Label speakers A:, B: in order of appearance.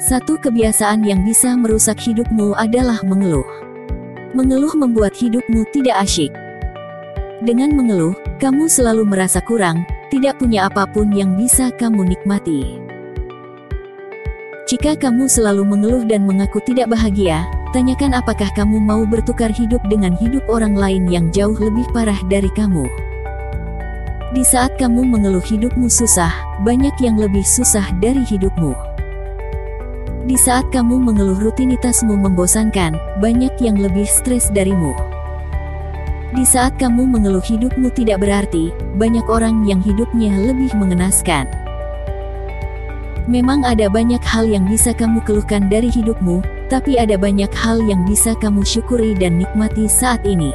A: Satu kebiasaan yang bisa merusak hidupmu adalah mengeluh. Mengeluh membuat hidupmu tidak asyik. Dengan mengeluh, kamu selalu merasa kurang, tidak punya apa pun yang bisa kamu nikmati. Jika kamu selalu mengeluh dan mengaku tidak bahagia, tanyakan apakah kamu mau bertukar hidup dengan hidup orang lain yang jauh lebih parah dari kamu. Di saat kamu mengeluh hidupmu susah, banyak yang lebih susah dari hidupmu. Di saat kamu mengeluh rutinitasmu membosankan, banyak yang lebih stres darimu. Di saat kamu mengeluh hidupmu tidak berarti, banyak orang yang hidupnya lebih mengenaskan. Memang ada banyak hal yang bisa kamu keluhkan dari hidupmu, tapi ada banyak hal yang bisa kamu syukuri dan nikmati saat ini.